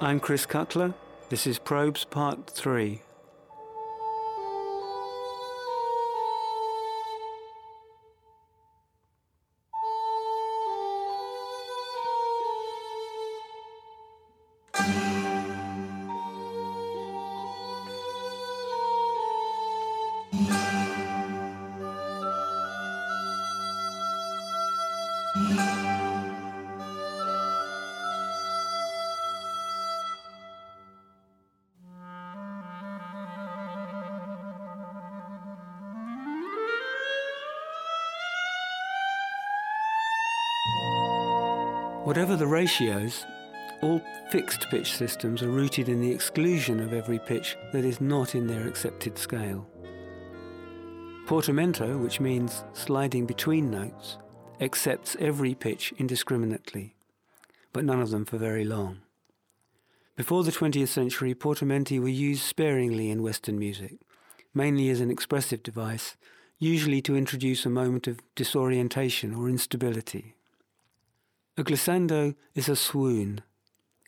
I'm Chris Cutler. This is Probes Part 3. Ratios, all fixed pitch systems are rooted in the exclusion of every pitch that is not in their accepted scale. Portamento, which means sliding between notes, accepts every pitch indiscriminately, but none of them for very long. Before the 20th century, portamenti were used sparingly in Western music, mainly as an expressive device, usually to introduce a moment of disorientation or instability. A glissando is a swoon.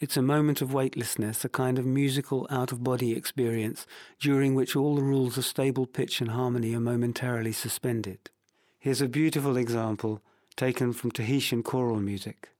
It's a moment of weightlessness, a kind of musical out of body experience during which all the rules of stable pitch and harmony are momentarily suspended. Here's a beautiful example taken from Tahitian choral music.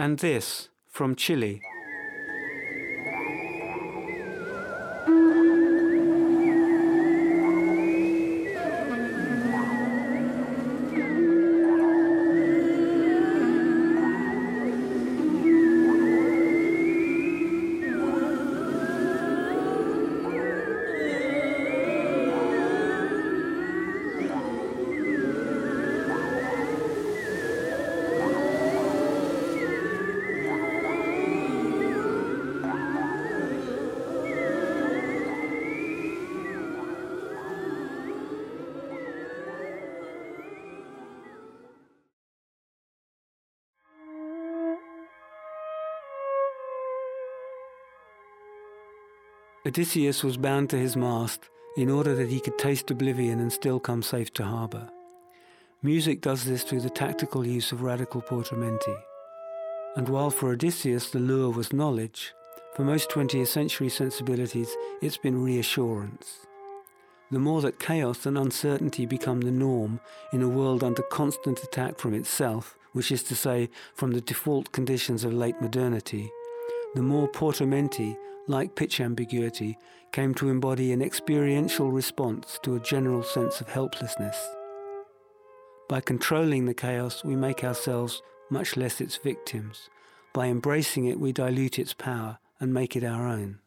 And this from Chile. Odysseus was bound to his mast in order that he could taste oblivion and still come safe to harbour. Music does this through the tactical use of radical portamenti. And while for Odysseus the lure was knowledge, for most 20th century sensibilities it's been reassurance. The more that chaos and uncertainty become the norm in a world under constant attack from itself, which is to say, from the default conditions of late modernity, the more portamenti like pitch ambiguity, came to embody an experiential response to a general sense of helplessness. By controlling the chaos, we make ourselves much less its victims. By embracing it, we dilute its power and make it our own.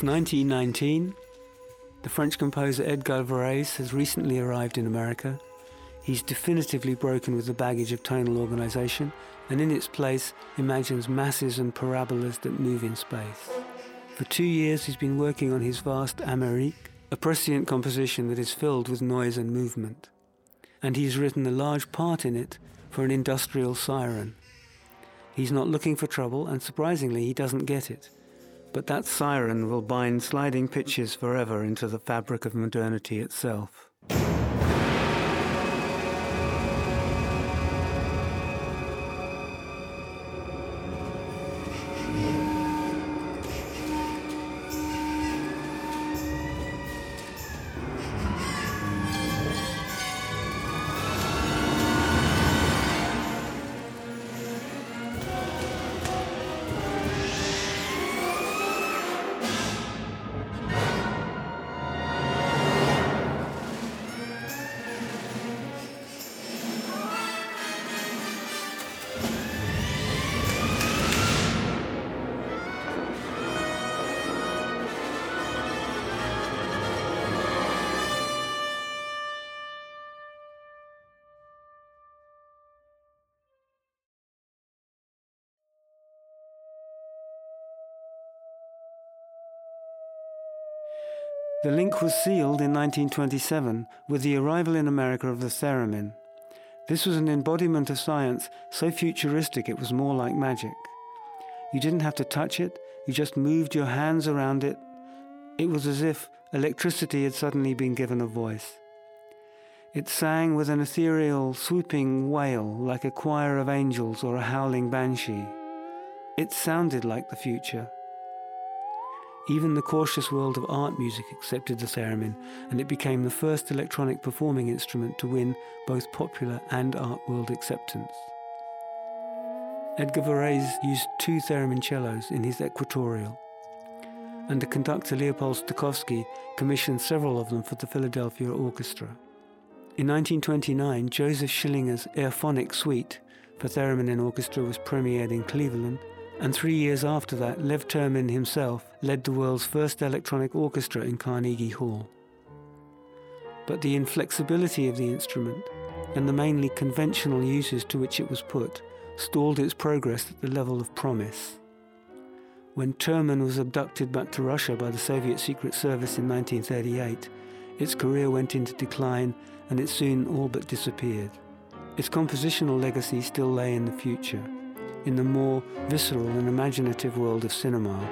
It's 1919. The French composer Edgar Varèse has recently arrived in America. He's definitively broken with the baggage of tonal organization and in its place imagines masses and parabolas that move in space. For two years he's been working on his vast Amérique, a prescient composition that is filled with noise and movement. And he's written a large part in it for an industrial siren. He's not looking for trouble and surprisingly he doesn't get it. But that siren will bind sliding pitches forever into the fabric of modernity itself. The link was sealed in 1927 with the arrival in America of the theremin. This was an embodiment of science so futuristic it was more like magic. You didn't have to touch it, you just moved your hands around it. It was as if electricity had suddenly been given a voice. It sang with an ethereal, swooping wail like a choir of angels or a howling banshee. It sounded like the future. Even the cautious world of art music accepted the theremin, and it became the first electronic performing instrument to win both popular and art world acceptance. Edgar Varèse used two theremin cellos in his Ecuatorial, and the conductor Leopold Stokowski commissioned several of them for the Philadelphia Orchestra. In 1929, Joseph Schillinger's Airphonic Suite for theremin and orchestra was premiered in Cleveland, and three years after that, Lev Termen himself led the world's first electronic orchestra in Carnegie Hall. But the inflexibility of the instrument and the mainly conventional uses to which it was put stalled its progress at the level of promise. When Termen was abducted back to Russia by the Soviet Secret Service in 1938, its career went into decline and it soon all but disappeared. Its compositional legacy still lay in the future in the more visceral and imaginative world of cinema.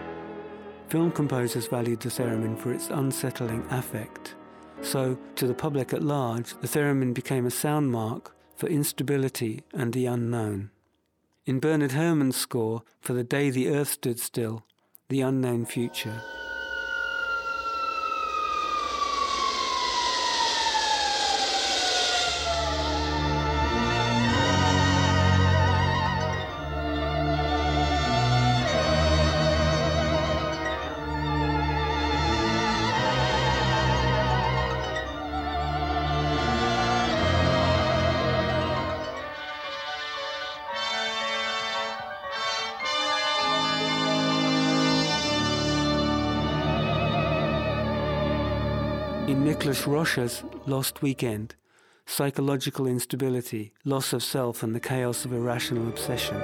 Film composers valued the theremin for its unsettling affect. So, to the public at large, the theremin became a sound mark for instability and the unknown. In Bernard Herrmann's score for The Day the Earth Stood Still, The Unknown Future, Rozsa's Lost Weekend, psychological instability, loss of self, and the chaos of irrational obsession.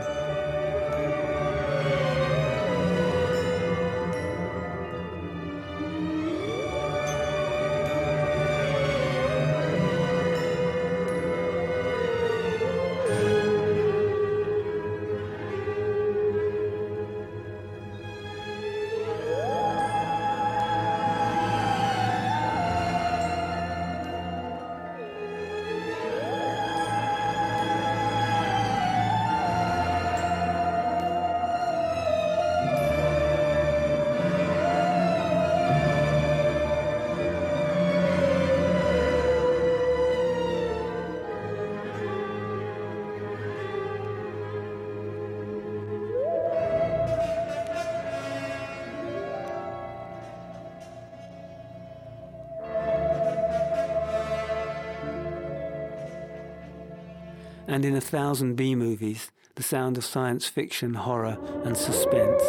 And in a thousand B movies, the sound of science fiction, horror, and suspense.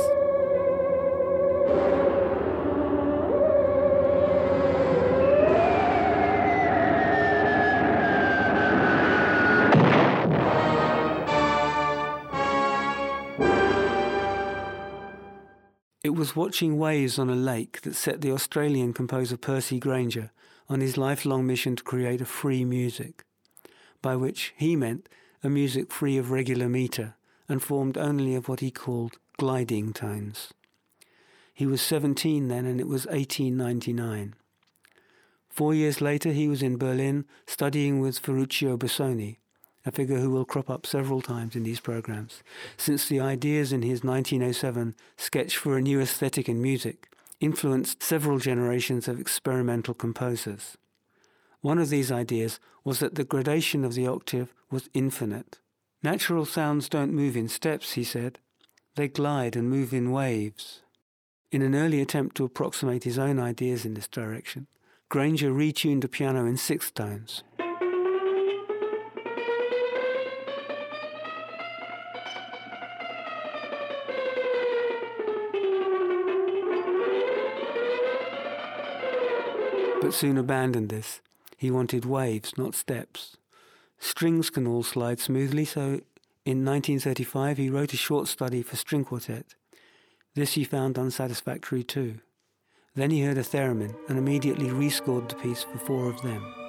It was watching waves on a lake that set the Australian composer Percy Grainger on his lifelong mission to create a free music, by which he meant a music free of regular meter and formed only of what he called gliding tones. He was 17 then, and it was 1899. Four years later, he was in Berlin studying with Ferruccio Busoni, a figure who will crop up several times in these programs, since the ideas in his 1907 sketch for a new aesthetic in music influenced several generations of experimental composers. One of these ideas was that the gradation of the octave was infinite. Natural sounds don't move in steps, he said. They glide and move in waves. In an early attempt to approximate his own ideas in this direction, Grainger retuned a piano in sixth tones. but soon abandoned this. He wanted waves, not steps. Strings can all slide smoothly, so in 1935 he wrote a short study for string quartet. This he found unsatisfactory too. Then he heard a theremin and immediately rescored the piece for four of them.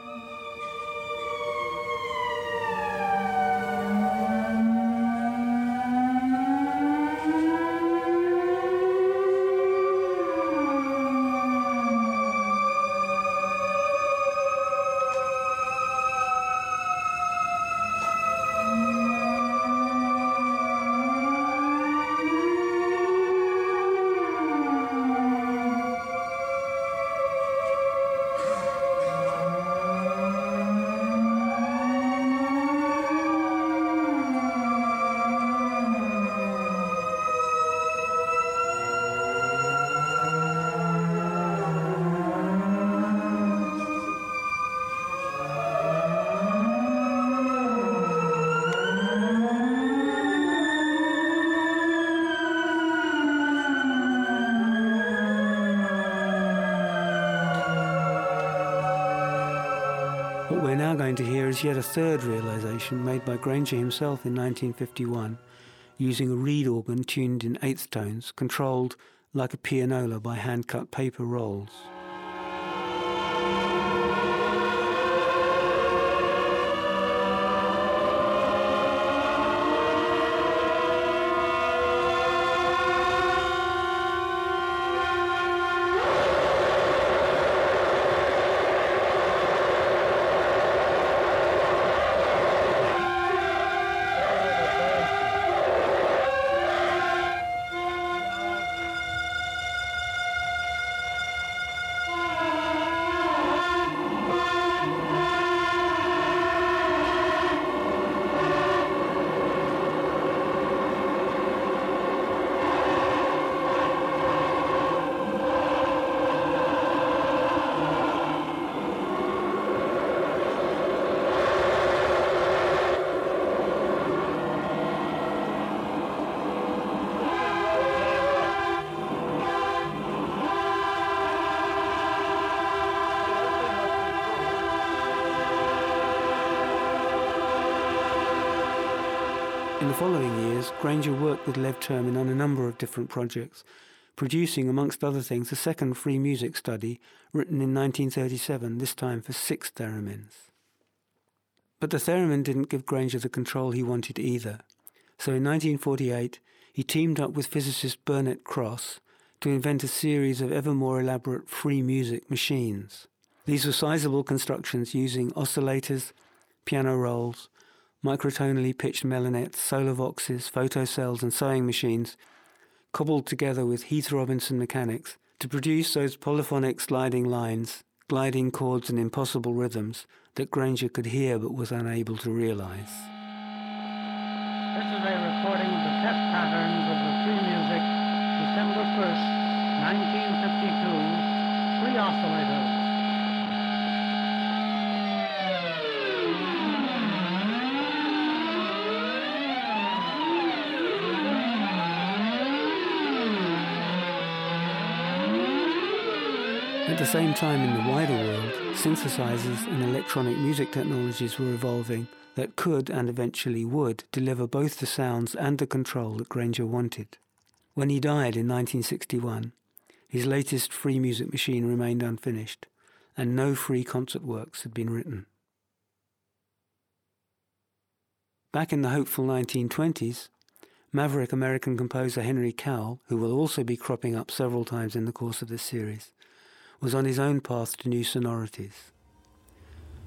Third realization made by Grainger himself in 1951, using a reed organ tuned in eighth tones, controlled like a pianola by hand-cut paper rolls. Following years, Grainger worked with Lev Termen on a number of different projects, producing, amongst other things, a second free music study written in 1937, this time for six theremins. But the theremin didn't give Grainger the control he wanted either. So in 1948, he teamed up with physicist Burnett Cross to invent a series of ever more elaborate free music machines. These were sizable constructions using oscillators, piano rolls, microtonally pitched melinettes, Solovoxes, photocells, and sewing machines, cobbled together with Heath Robinson mechanics to produce those polyphonic sliding lines, gliding chords, and impossible rhythms that Grainger could hear but was unable to realize. This is a recording of the test patterns of the free music, December 1st, 1952, free oscillators. The same time, in the wider world, synthesizers and electronic music technologies were evolving that could and eventually would deliver both the sounds and the control that Grainger wanted. When he died in 1961, his latest free music machine remained unfinished, and no free concert works had been written. Back in the hopeful 1920s, maverick American composer Henry Cowell, who will also be cropping up several times in the course of this series, was on his own path to new sonorities.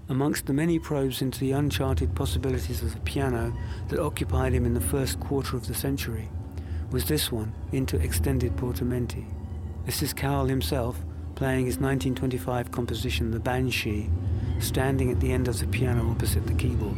Amongst the many probes into the uncharted possibilities of the piano that occupied him in the first quarter of the century was this one into extended portamenti. This is Cowell himself playing his 1925 composition The Banshee, standing at the end of the piano opposite the keyboard.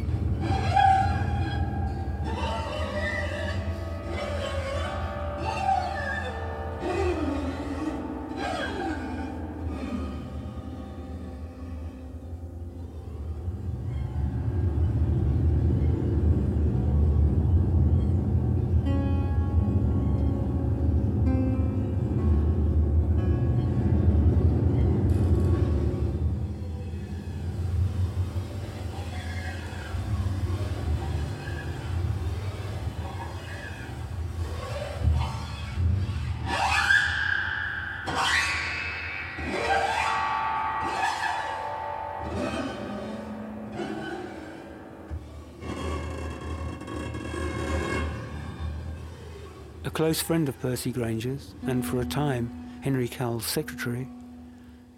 Close friend of Percy Grainger's, and for a time Henry Cowell's secretary,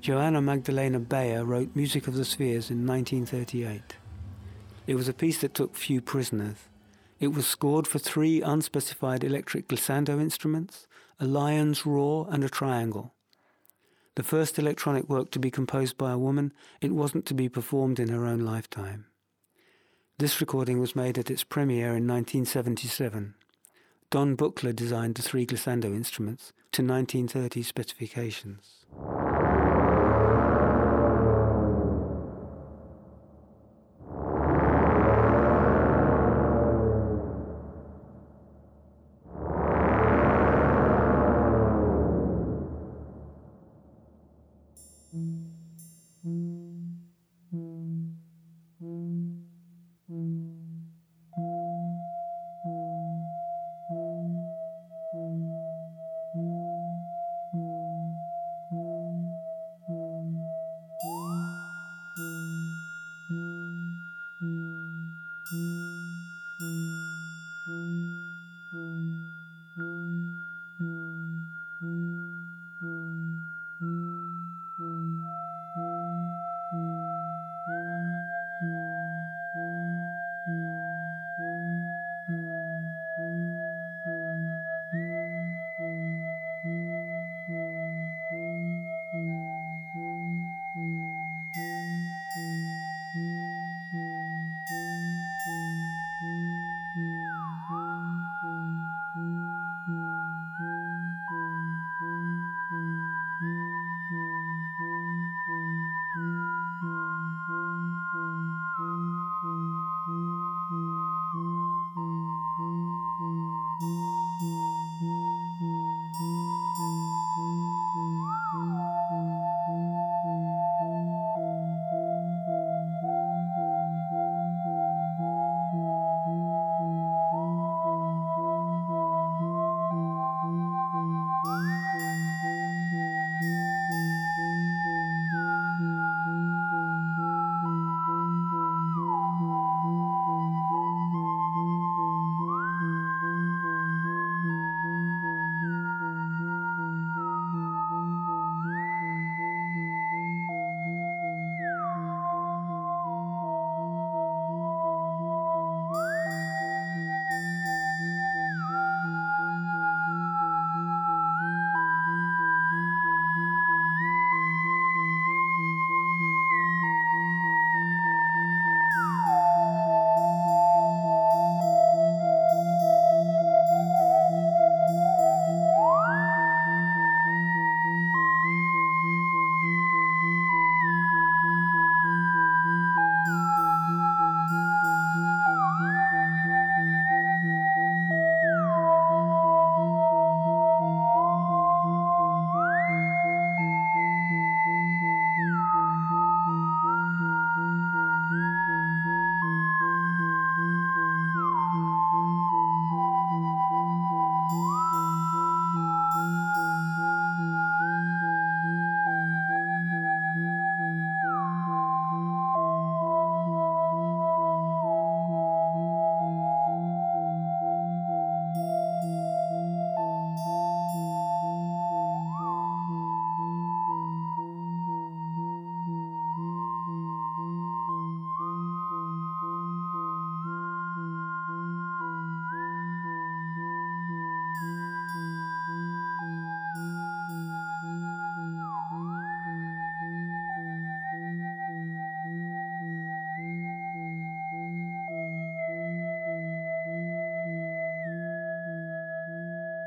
Johanna Magdalena Beyer wrote Music of the Spheres in 1938. It was a piece that took few prisoners. It was scored for three unspecified electric glissando instruments, a lion's roar, and a triangle. The first electronic work to be composed by a woman, it wasn't to be performed in her own lifetime. This recording was made at its premiere in 1977. Don Buchla designed the three glissando instruments to 1930 specifications.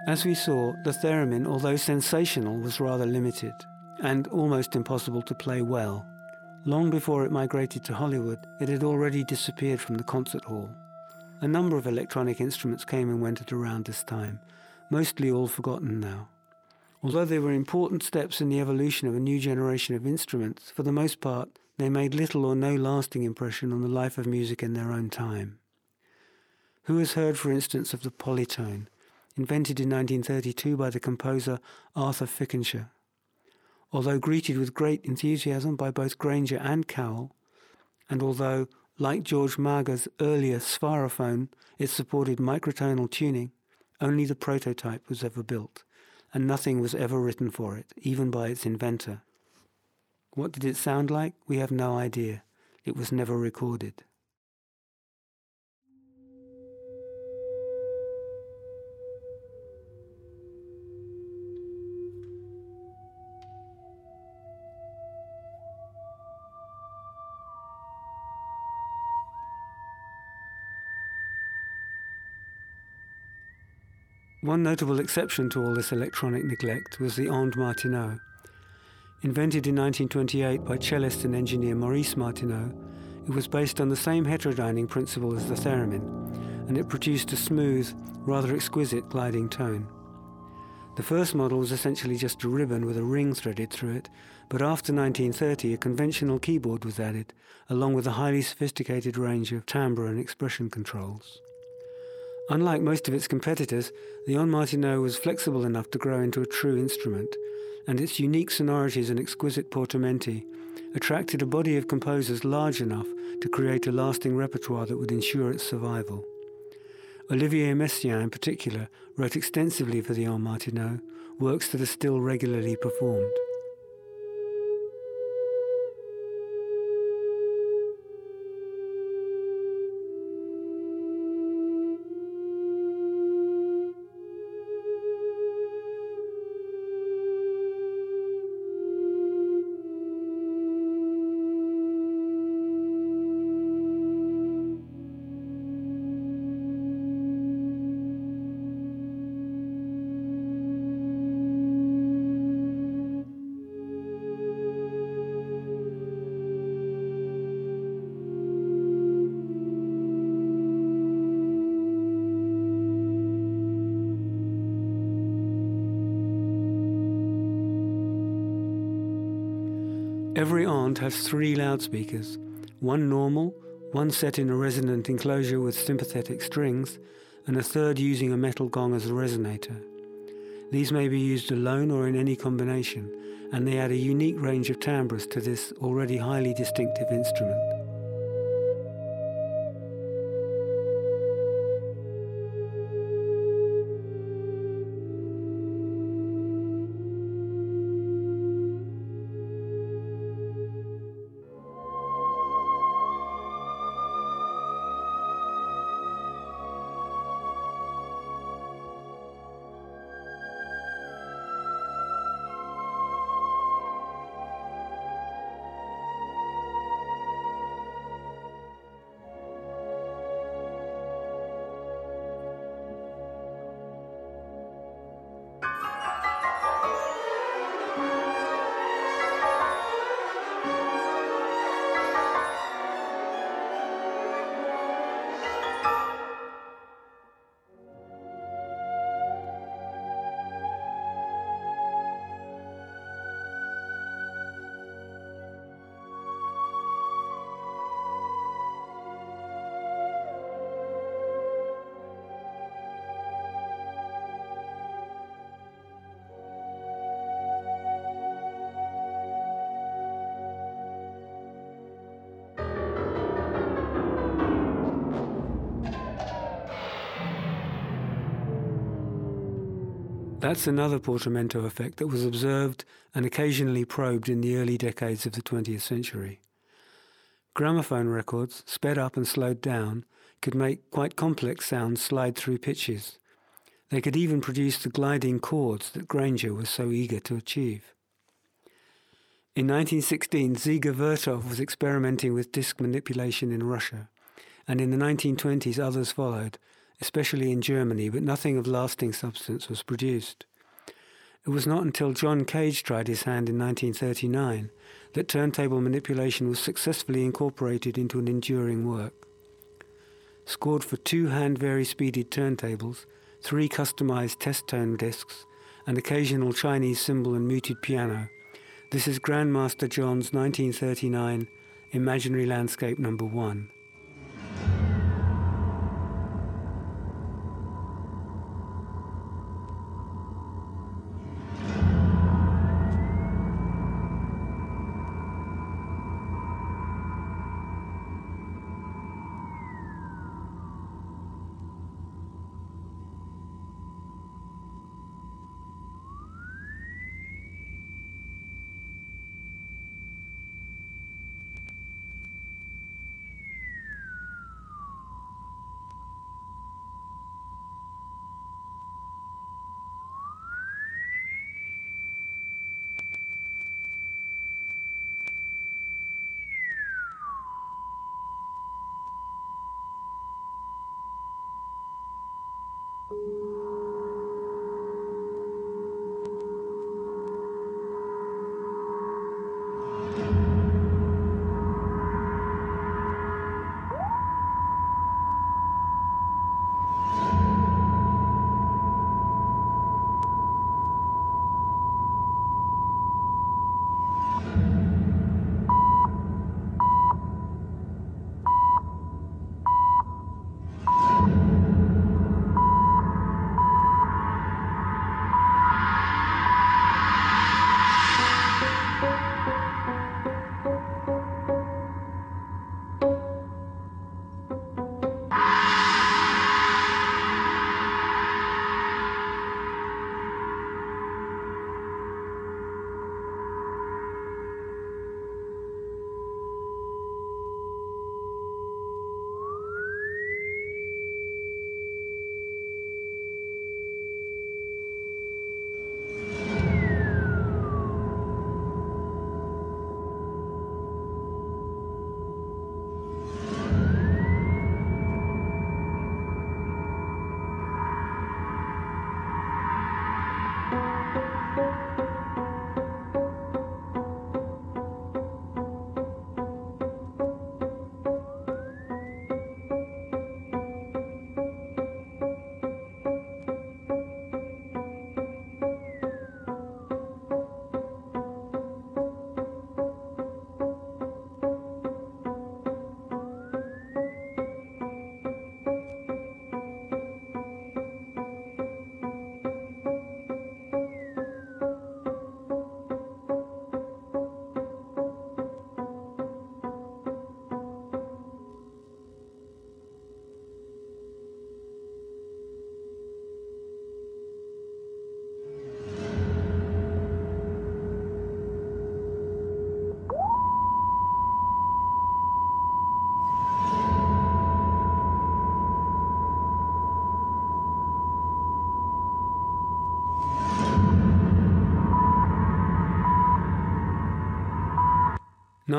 As we saw, the theremin, although sensational, was rather limited and almost impossible to play well. Long before it migrated to Hollywood, it had already disappeared from the concert hall. A number of electronic instruments came and went at around this time, mostly all forgotten now. Although they were important steps in the evolution of a new generation of instruments, for the most part, they made little or no lasting impression on the life of music in their own time. Who has heard, for instance, of the polytone, invented in 1932 by the composer Arthur Fickenscher? Although greeted with great enthusiasm by both Grainger and Cowell, and although, like George Mager's earlier Spharophone, it supported microtonal tuning, only the prototype was ever built, and nothing was ever written for it, even by its inventor. What did it sound like? We have no idea. It was never recorded. One notable exception to all this electronic neglect was the Ondes Martenot. Invented in 1928 by cellist and engineer Maurice Martenot, it was based on the same heterodyning principle as the theremin, and it produced a smooth, rather exquisite gliding tone. The first model was essentially just a ribbon with a ring threaded through it, but after 1930 a conventional keyboard was added, along with a highly sophisticated range of timbre and expression controls. Unlike most of its competitors, the Ondes Martenot was flexible enough to grow into a true instrument, and its unique sonorities and exquisite portamenti attracted a body of composers large enough to create a lasting repertoire that would ensure its survival. Olivier Messiaen, in particular, wrote extensively for the Ondes Martenot, works that are still regularly performed. Three loudspeakers one normal, one set in a resonant enclosure with sympathetic strings, and a third using a metal gong as a resonator. These may be used alone or in any combination, and they add a unique range of timbres to this already highly distinctive instrument. That's another portamento effect that was observed and occasionally probed in the early decades of the 20th century. Gramophone records, sped up and slowed down, could make quite complex sounds slide through pitches. They could even produce the gliding chords that Grainger was so eager to achieve. In 1916, Dziga Vertov was experimenting with disc manipulation in Russia, and in the 1920s others followed, especially in Germany, but nothing of lasting substance was produced. It was not until John Cage tried his hand in 1939 that turntable manipulation was successfully incorporated into an enduring work. Scored for two hand very speeded turntables, three customized test tone discs, and occasional Chinese cymbal and muted piano, this is Grandmaster John's 1939 Imaginary Landscape Number 1.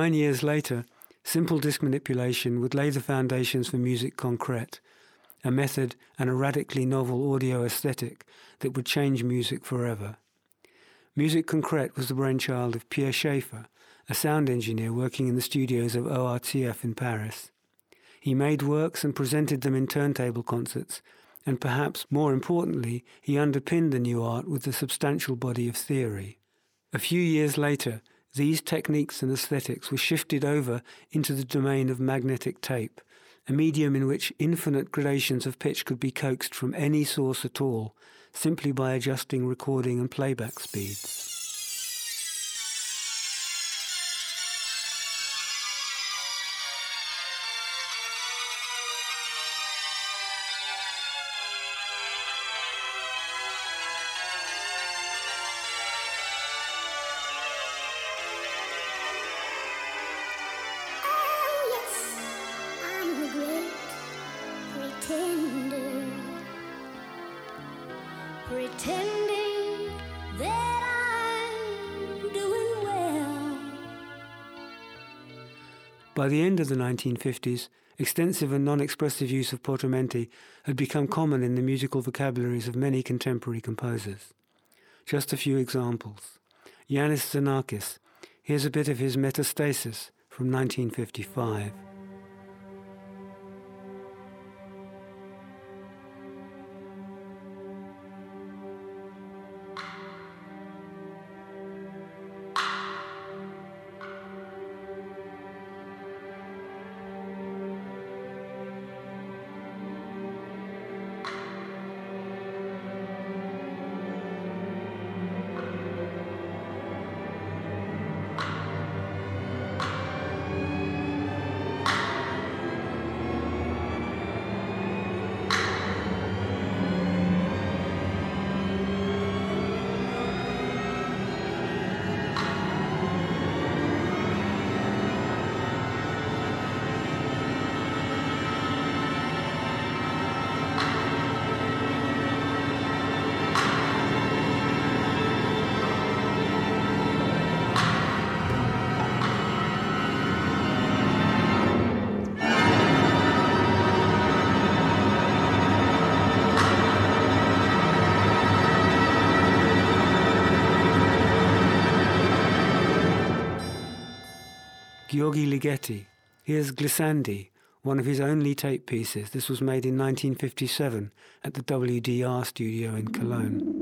Nine years later, simple disc manipulation would lay the foundations for musique concrète, a method and a radically novel audio aesthetic that would change music forever. Musique concrète was the brainchild of Pierre Schaeffer, a sound engineer working in the studios of ORTF in Paris. He made works and presented them in turntable concerts, and perhaps more importantly, he underpinned the new art with a substantial body of theory. A few years later, these techniques and aesthetics were shifted over into the domain of magnetic tape, a medium in which infinite gradations of pitch could be coaxed from any source at all, simply by adjusting recording and playback speeds. By the end of the 1950s, extensive and non-expressive use of portamenti had become common in the musical vocabularies of many contemporary composers. Just a few examples. Iannis Xenakis, here's a bit of his Metastasis from 1955. György Ligeti. Here's Glissandi, one of his only tape pieces. This was made in 1957 at the WDR studio in Cologne.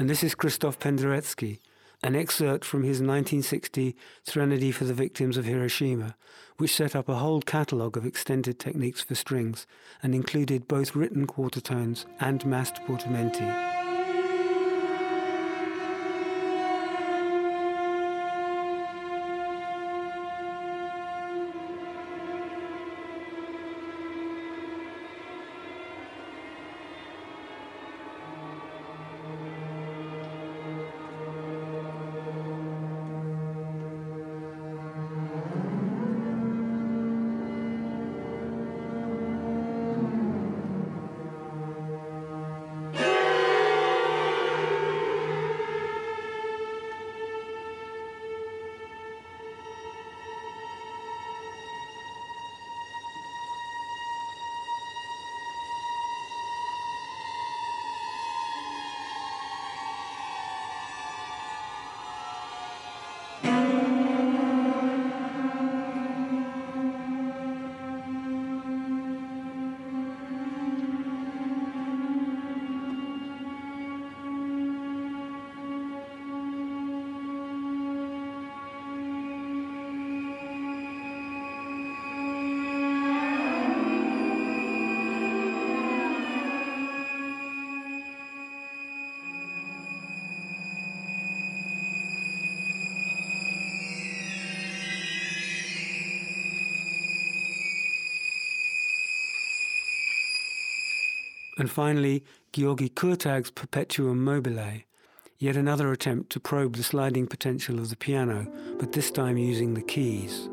And this is Christoph Penderecki, an excerpt from his 1960 Threnody for the Victims of Hiroshima, which set up a whole catalogue of extended techniques for strings and included both written quarter tones and massed portamenti. And finally, Georgi Kurtag's Perpetuum mobile, yet another attempt to probe the sliding potential of the piano, but this time using the keys.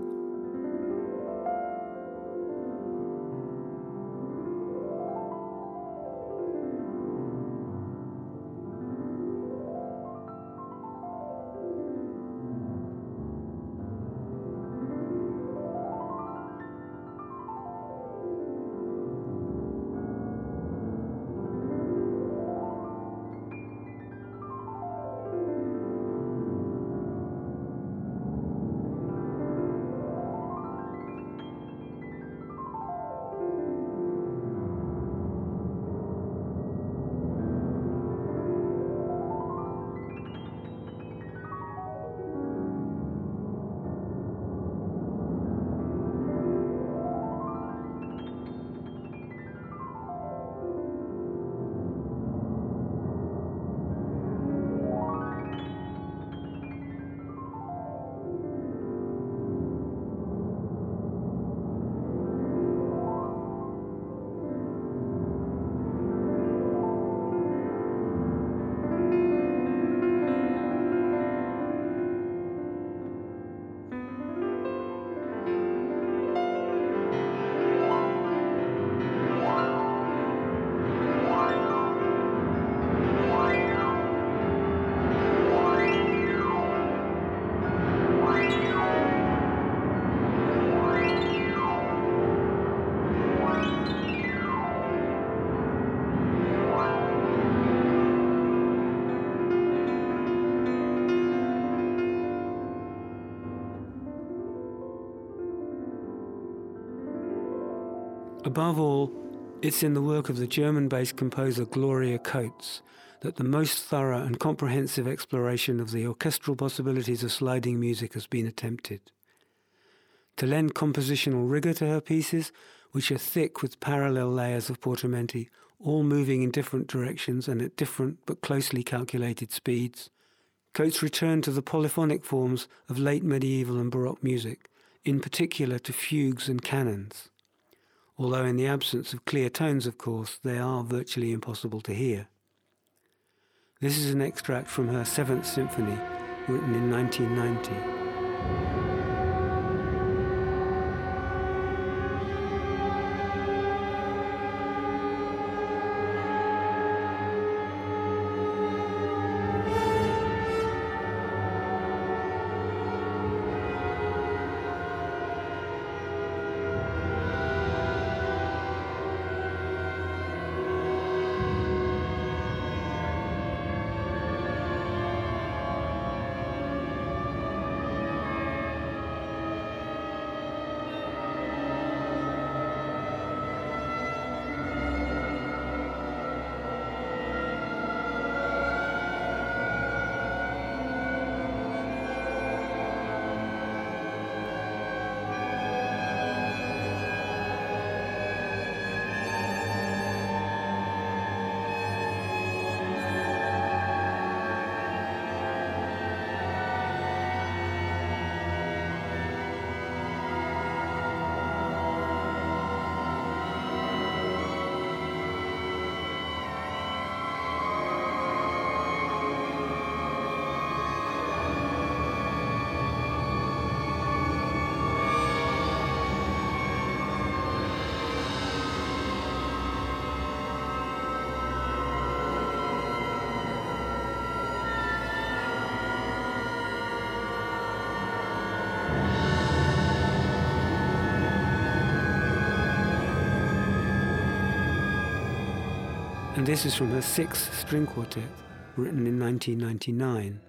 Above all, it's in the work of the German based composer Gloria Coates that the most thorough and comprehensive exploration of the orchestral possibilities of sliding music has been attempted. To lend compositional rigour to her pieces, which are thick with parallel layers of portamenti, all moving in different directions and at different but closely calculated speeds, Coates returned to the polyphonic forms of late medieval and Baroque music, in particular to fugues and canons although in the absence of clear tones, of course, they are virtually impossible to hear. This is an extract from her Seventh Symphony, written in 1990. And this is from her sixth string quartet, written in 1999.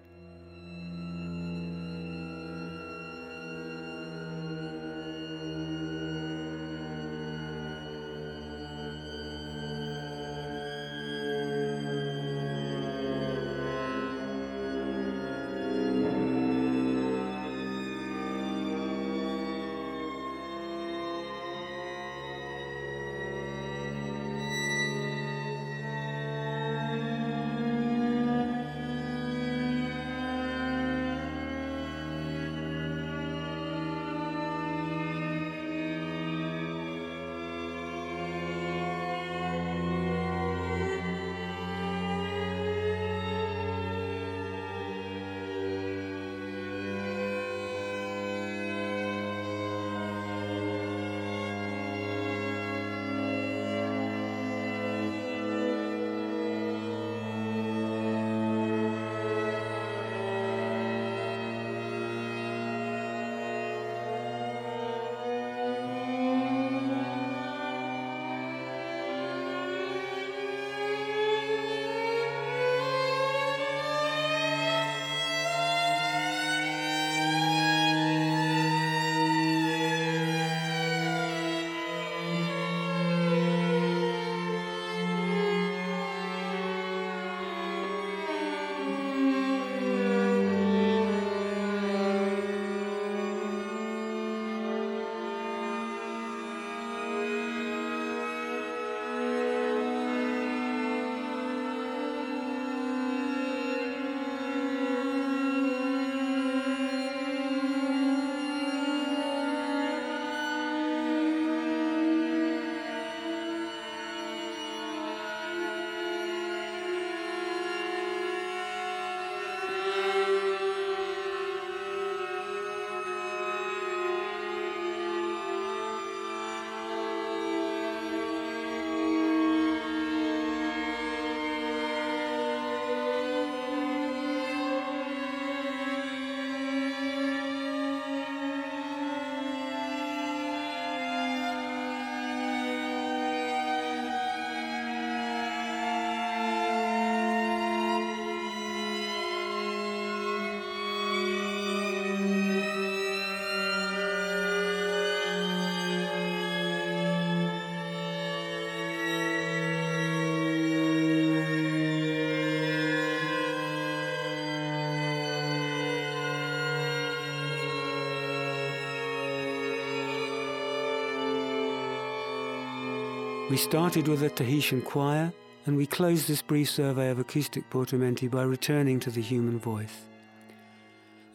We started with a Tahitian choir, and we closed this brief survey of acoustic Portamenti by returning to the human voice.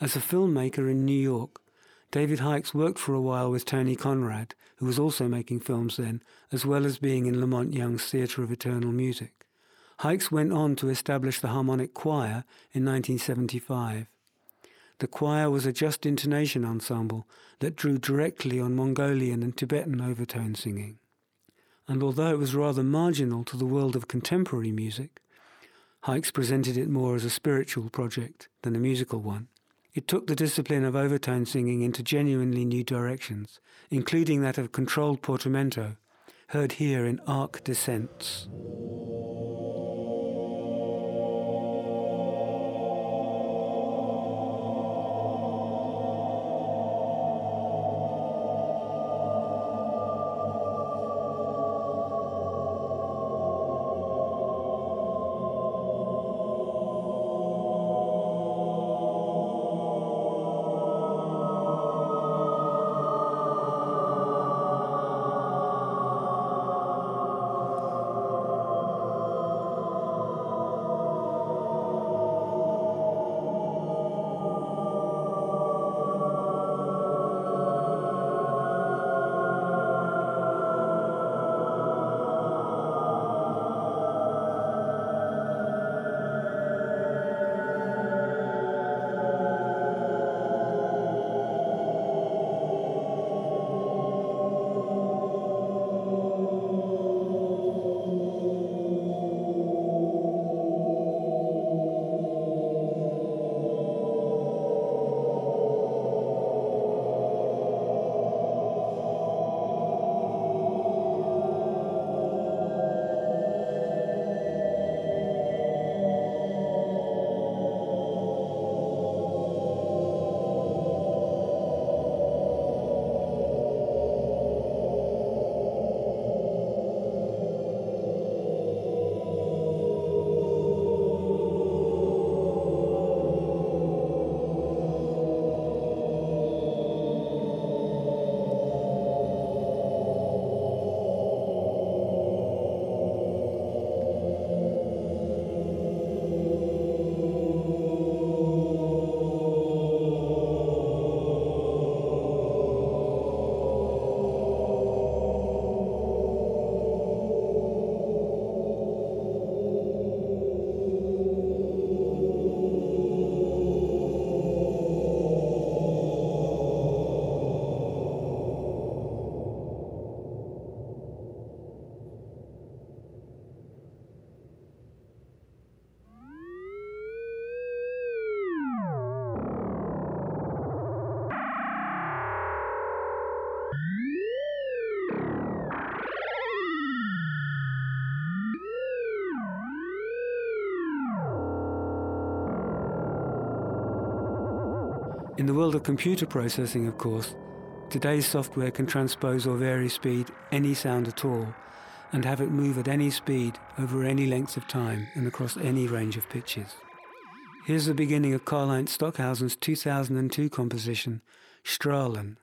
As a filmmaker in New York, David Hykes worked for a while with Tony Conrad, who was also making films then, as well as being in La Monte Young's Theatre of Eternal Music. Hykes went on to establish the Harmonic Choir in 1975. The choir was a just intonation ensemble that drew directly on Mongolian and Tibetan overtone singing. And although it was rather marginal to the world of contemporary music, Hykes presented it more as a spiritual project than a musical one. It took the discipline of overtone singing into genuinely new directions, including that of controlled portamento, heard here in arc descents. In the world of computer processing, of course, today's software can transpose or vary speed any sound at all and have it move at any speed over any length of time and across any range of pitches. Here's the beginning of Karlheinz Stockhausen's 2002 composition, Strahlen.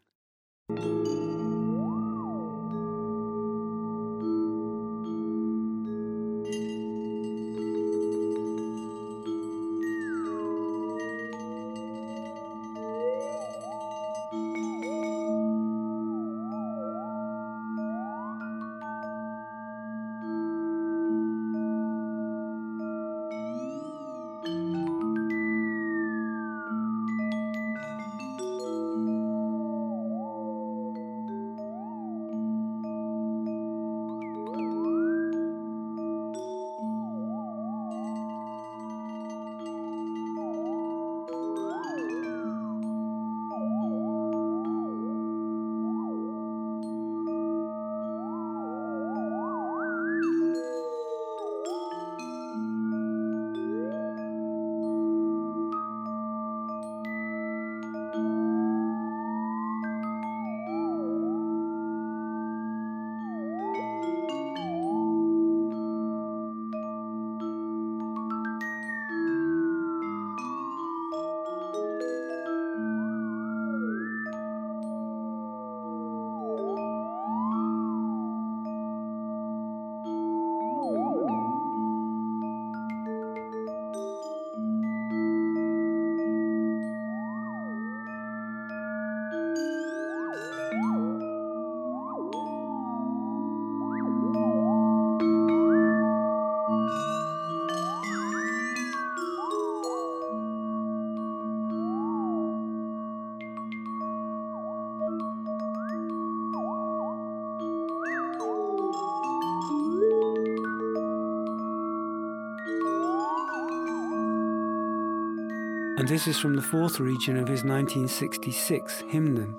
And this is from the fourth region of his 1966 Hymnen,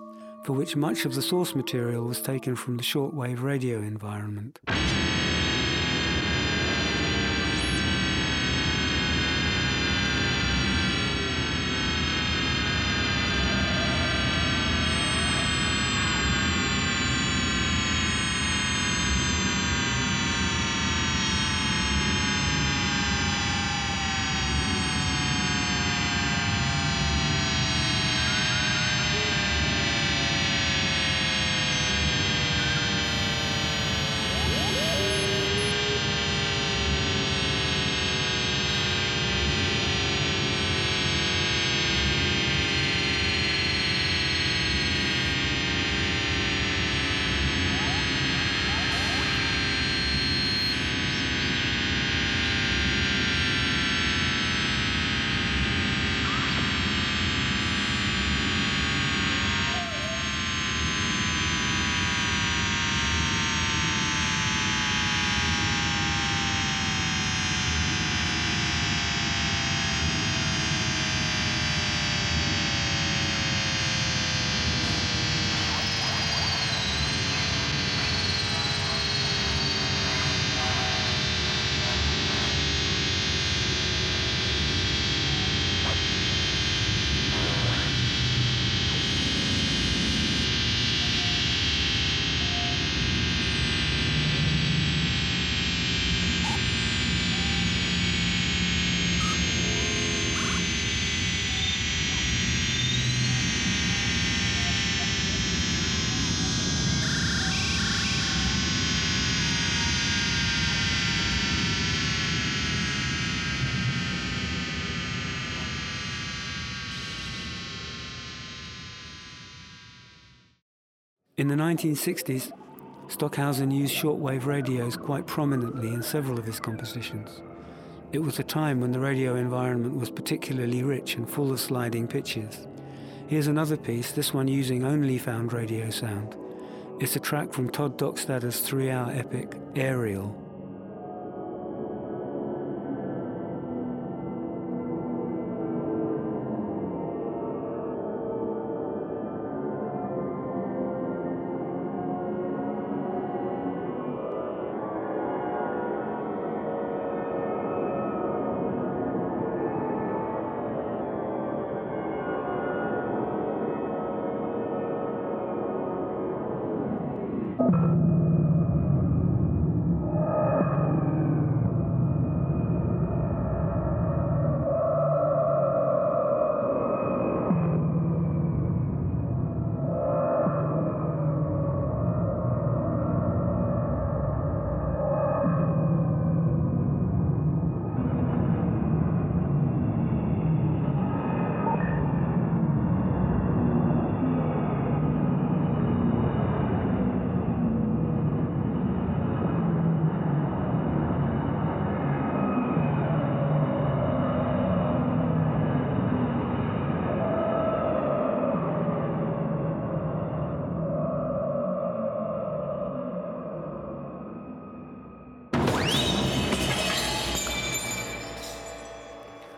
for which much of the source material was taken from the shortwave radio environment. In the 1960s, Stockhausen used shortwave radios quite prominently in several of his compositions. It was a time when the radio environment was particularly rich and full of sliding pitches. Here's another piece, this one using only found radio sound. It's a track from Tod Dockstader's three-hour epic, Aerial,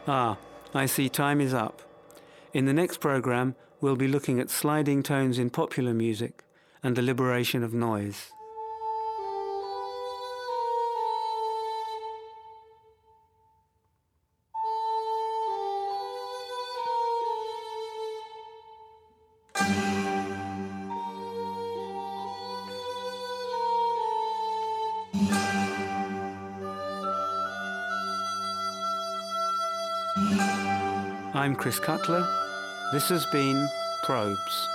Ah, I see time is up. In the next program, we'll be looking at sliding tones in popular music and the liberation of noise. Chris Cutler. This has been Probes.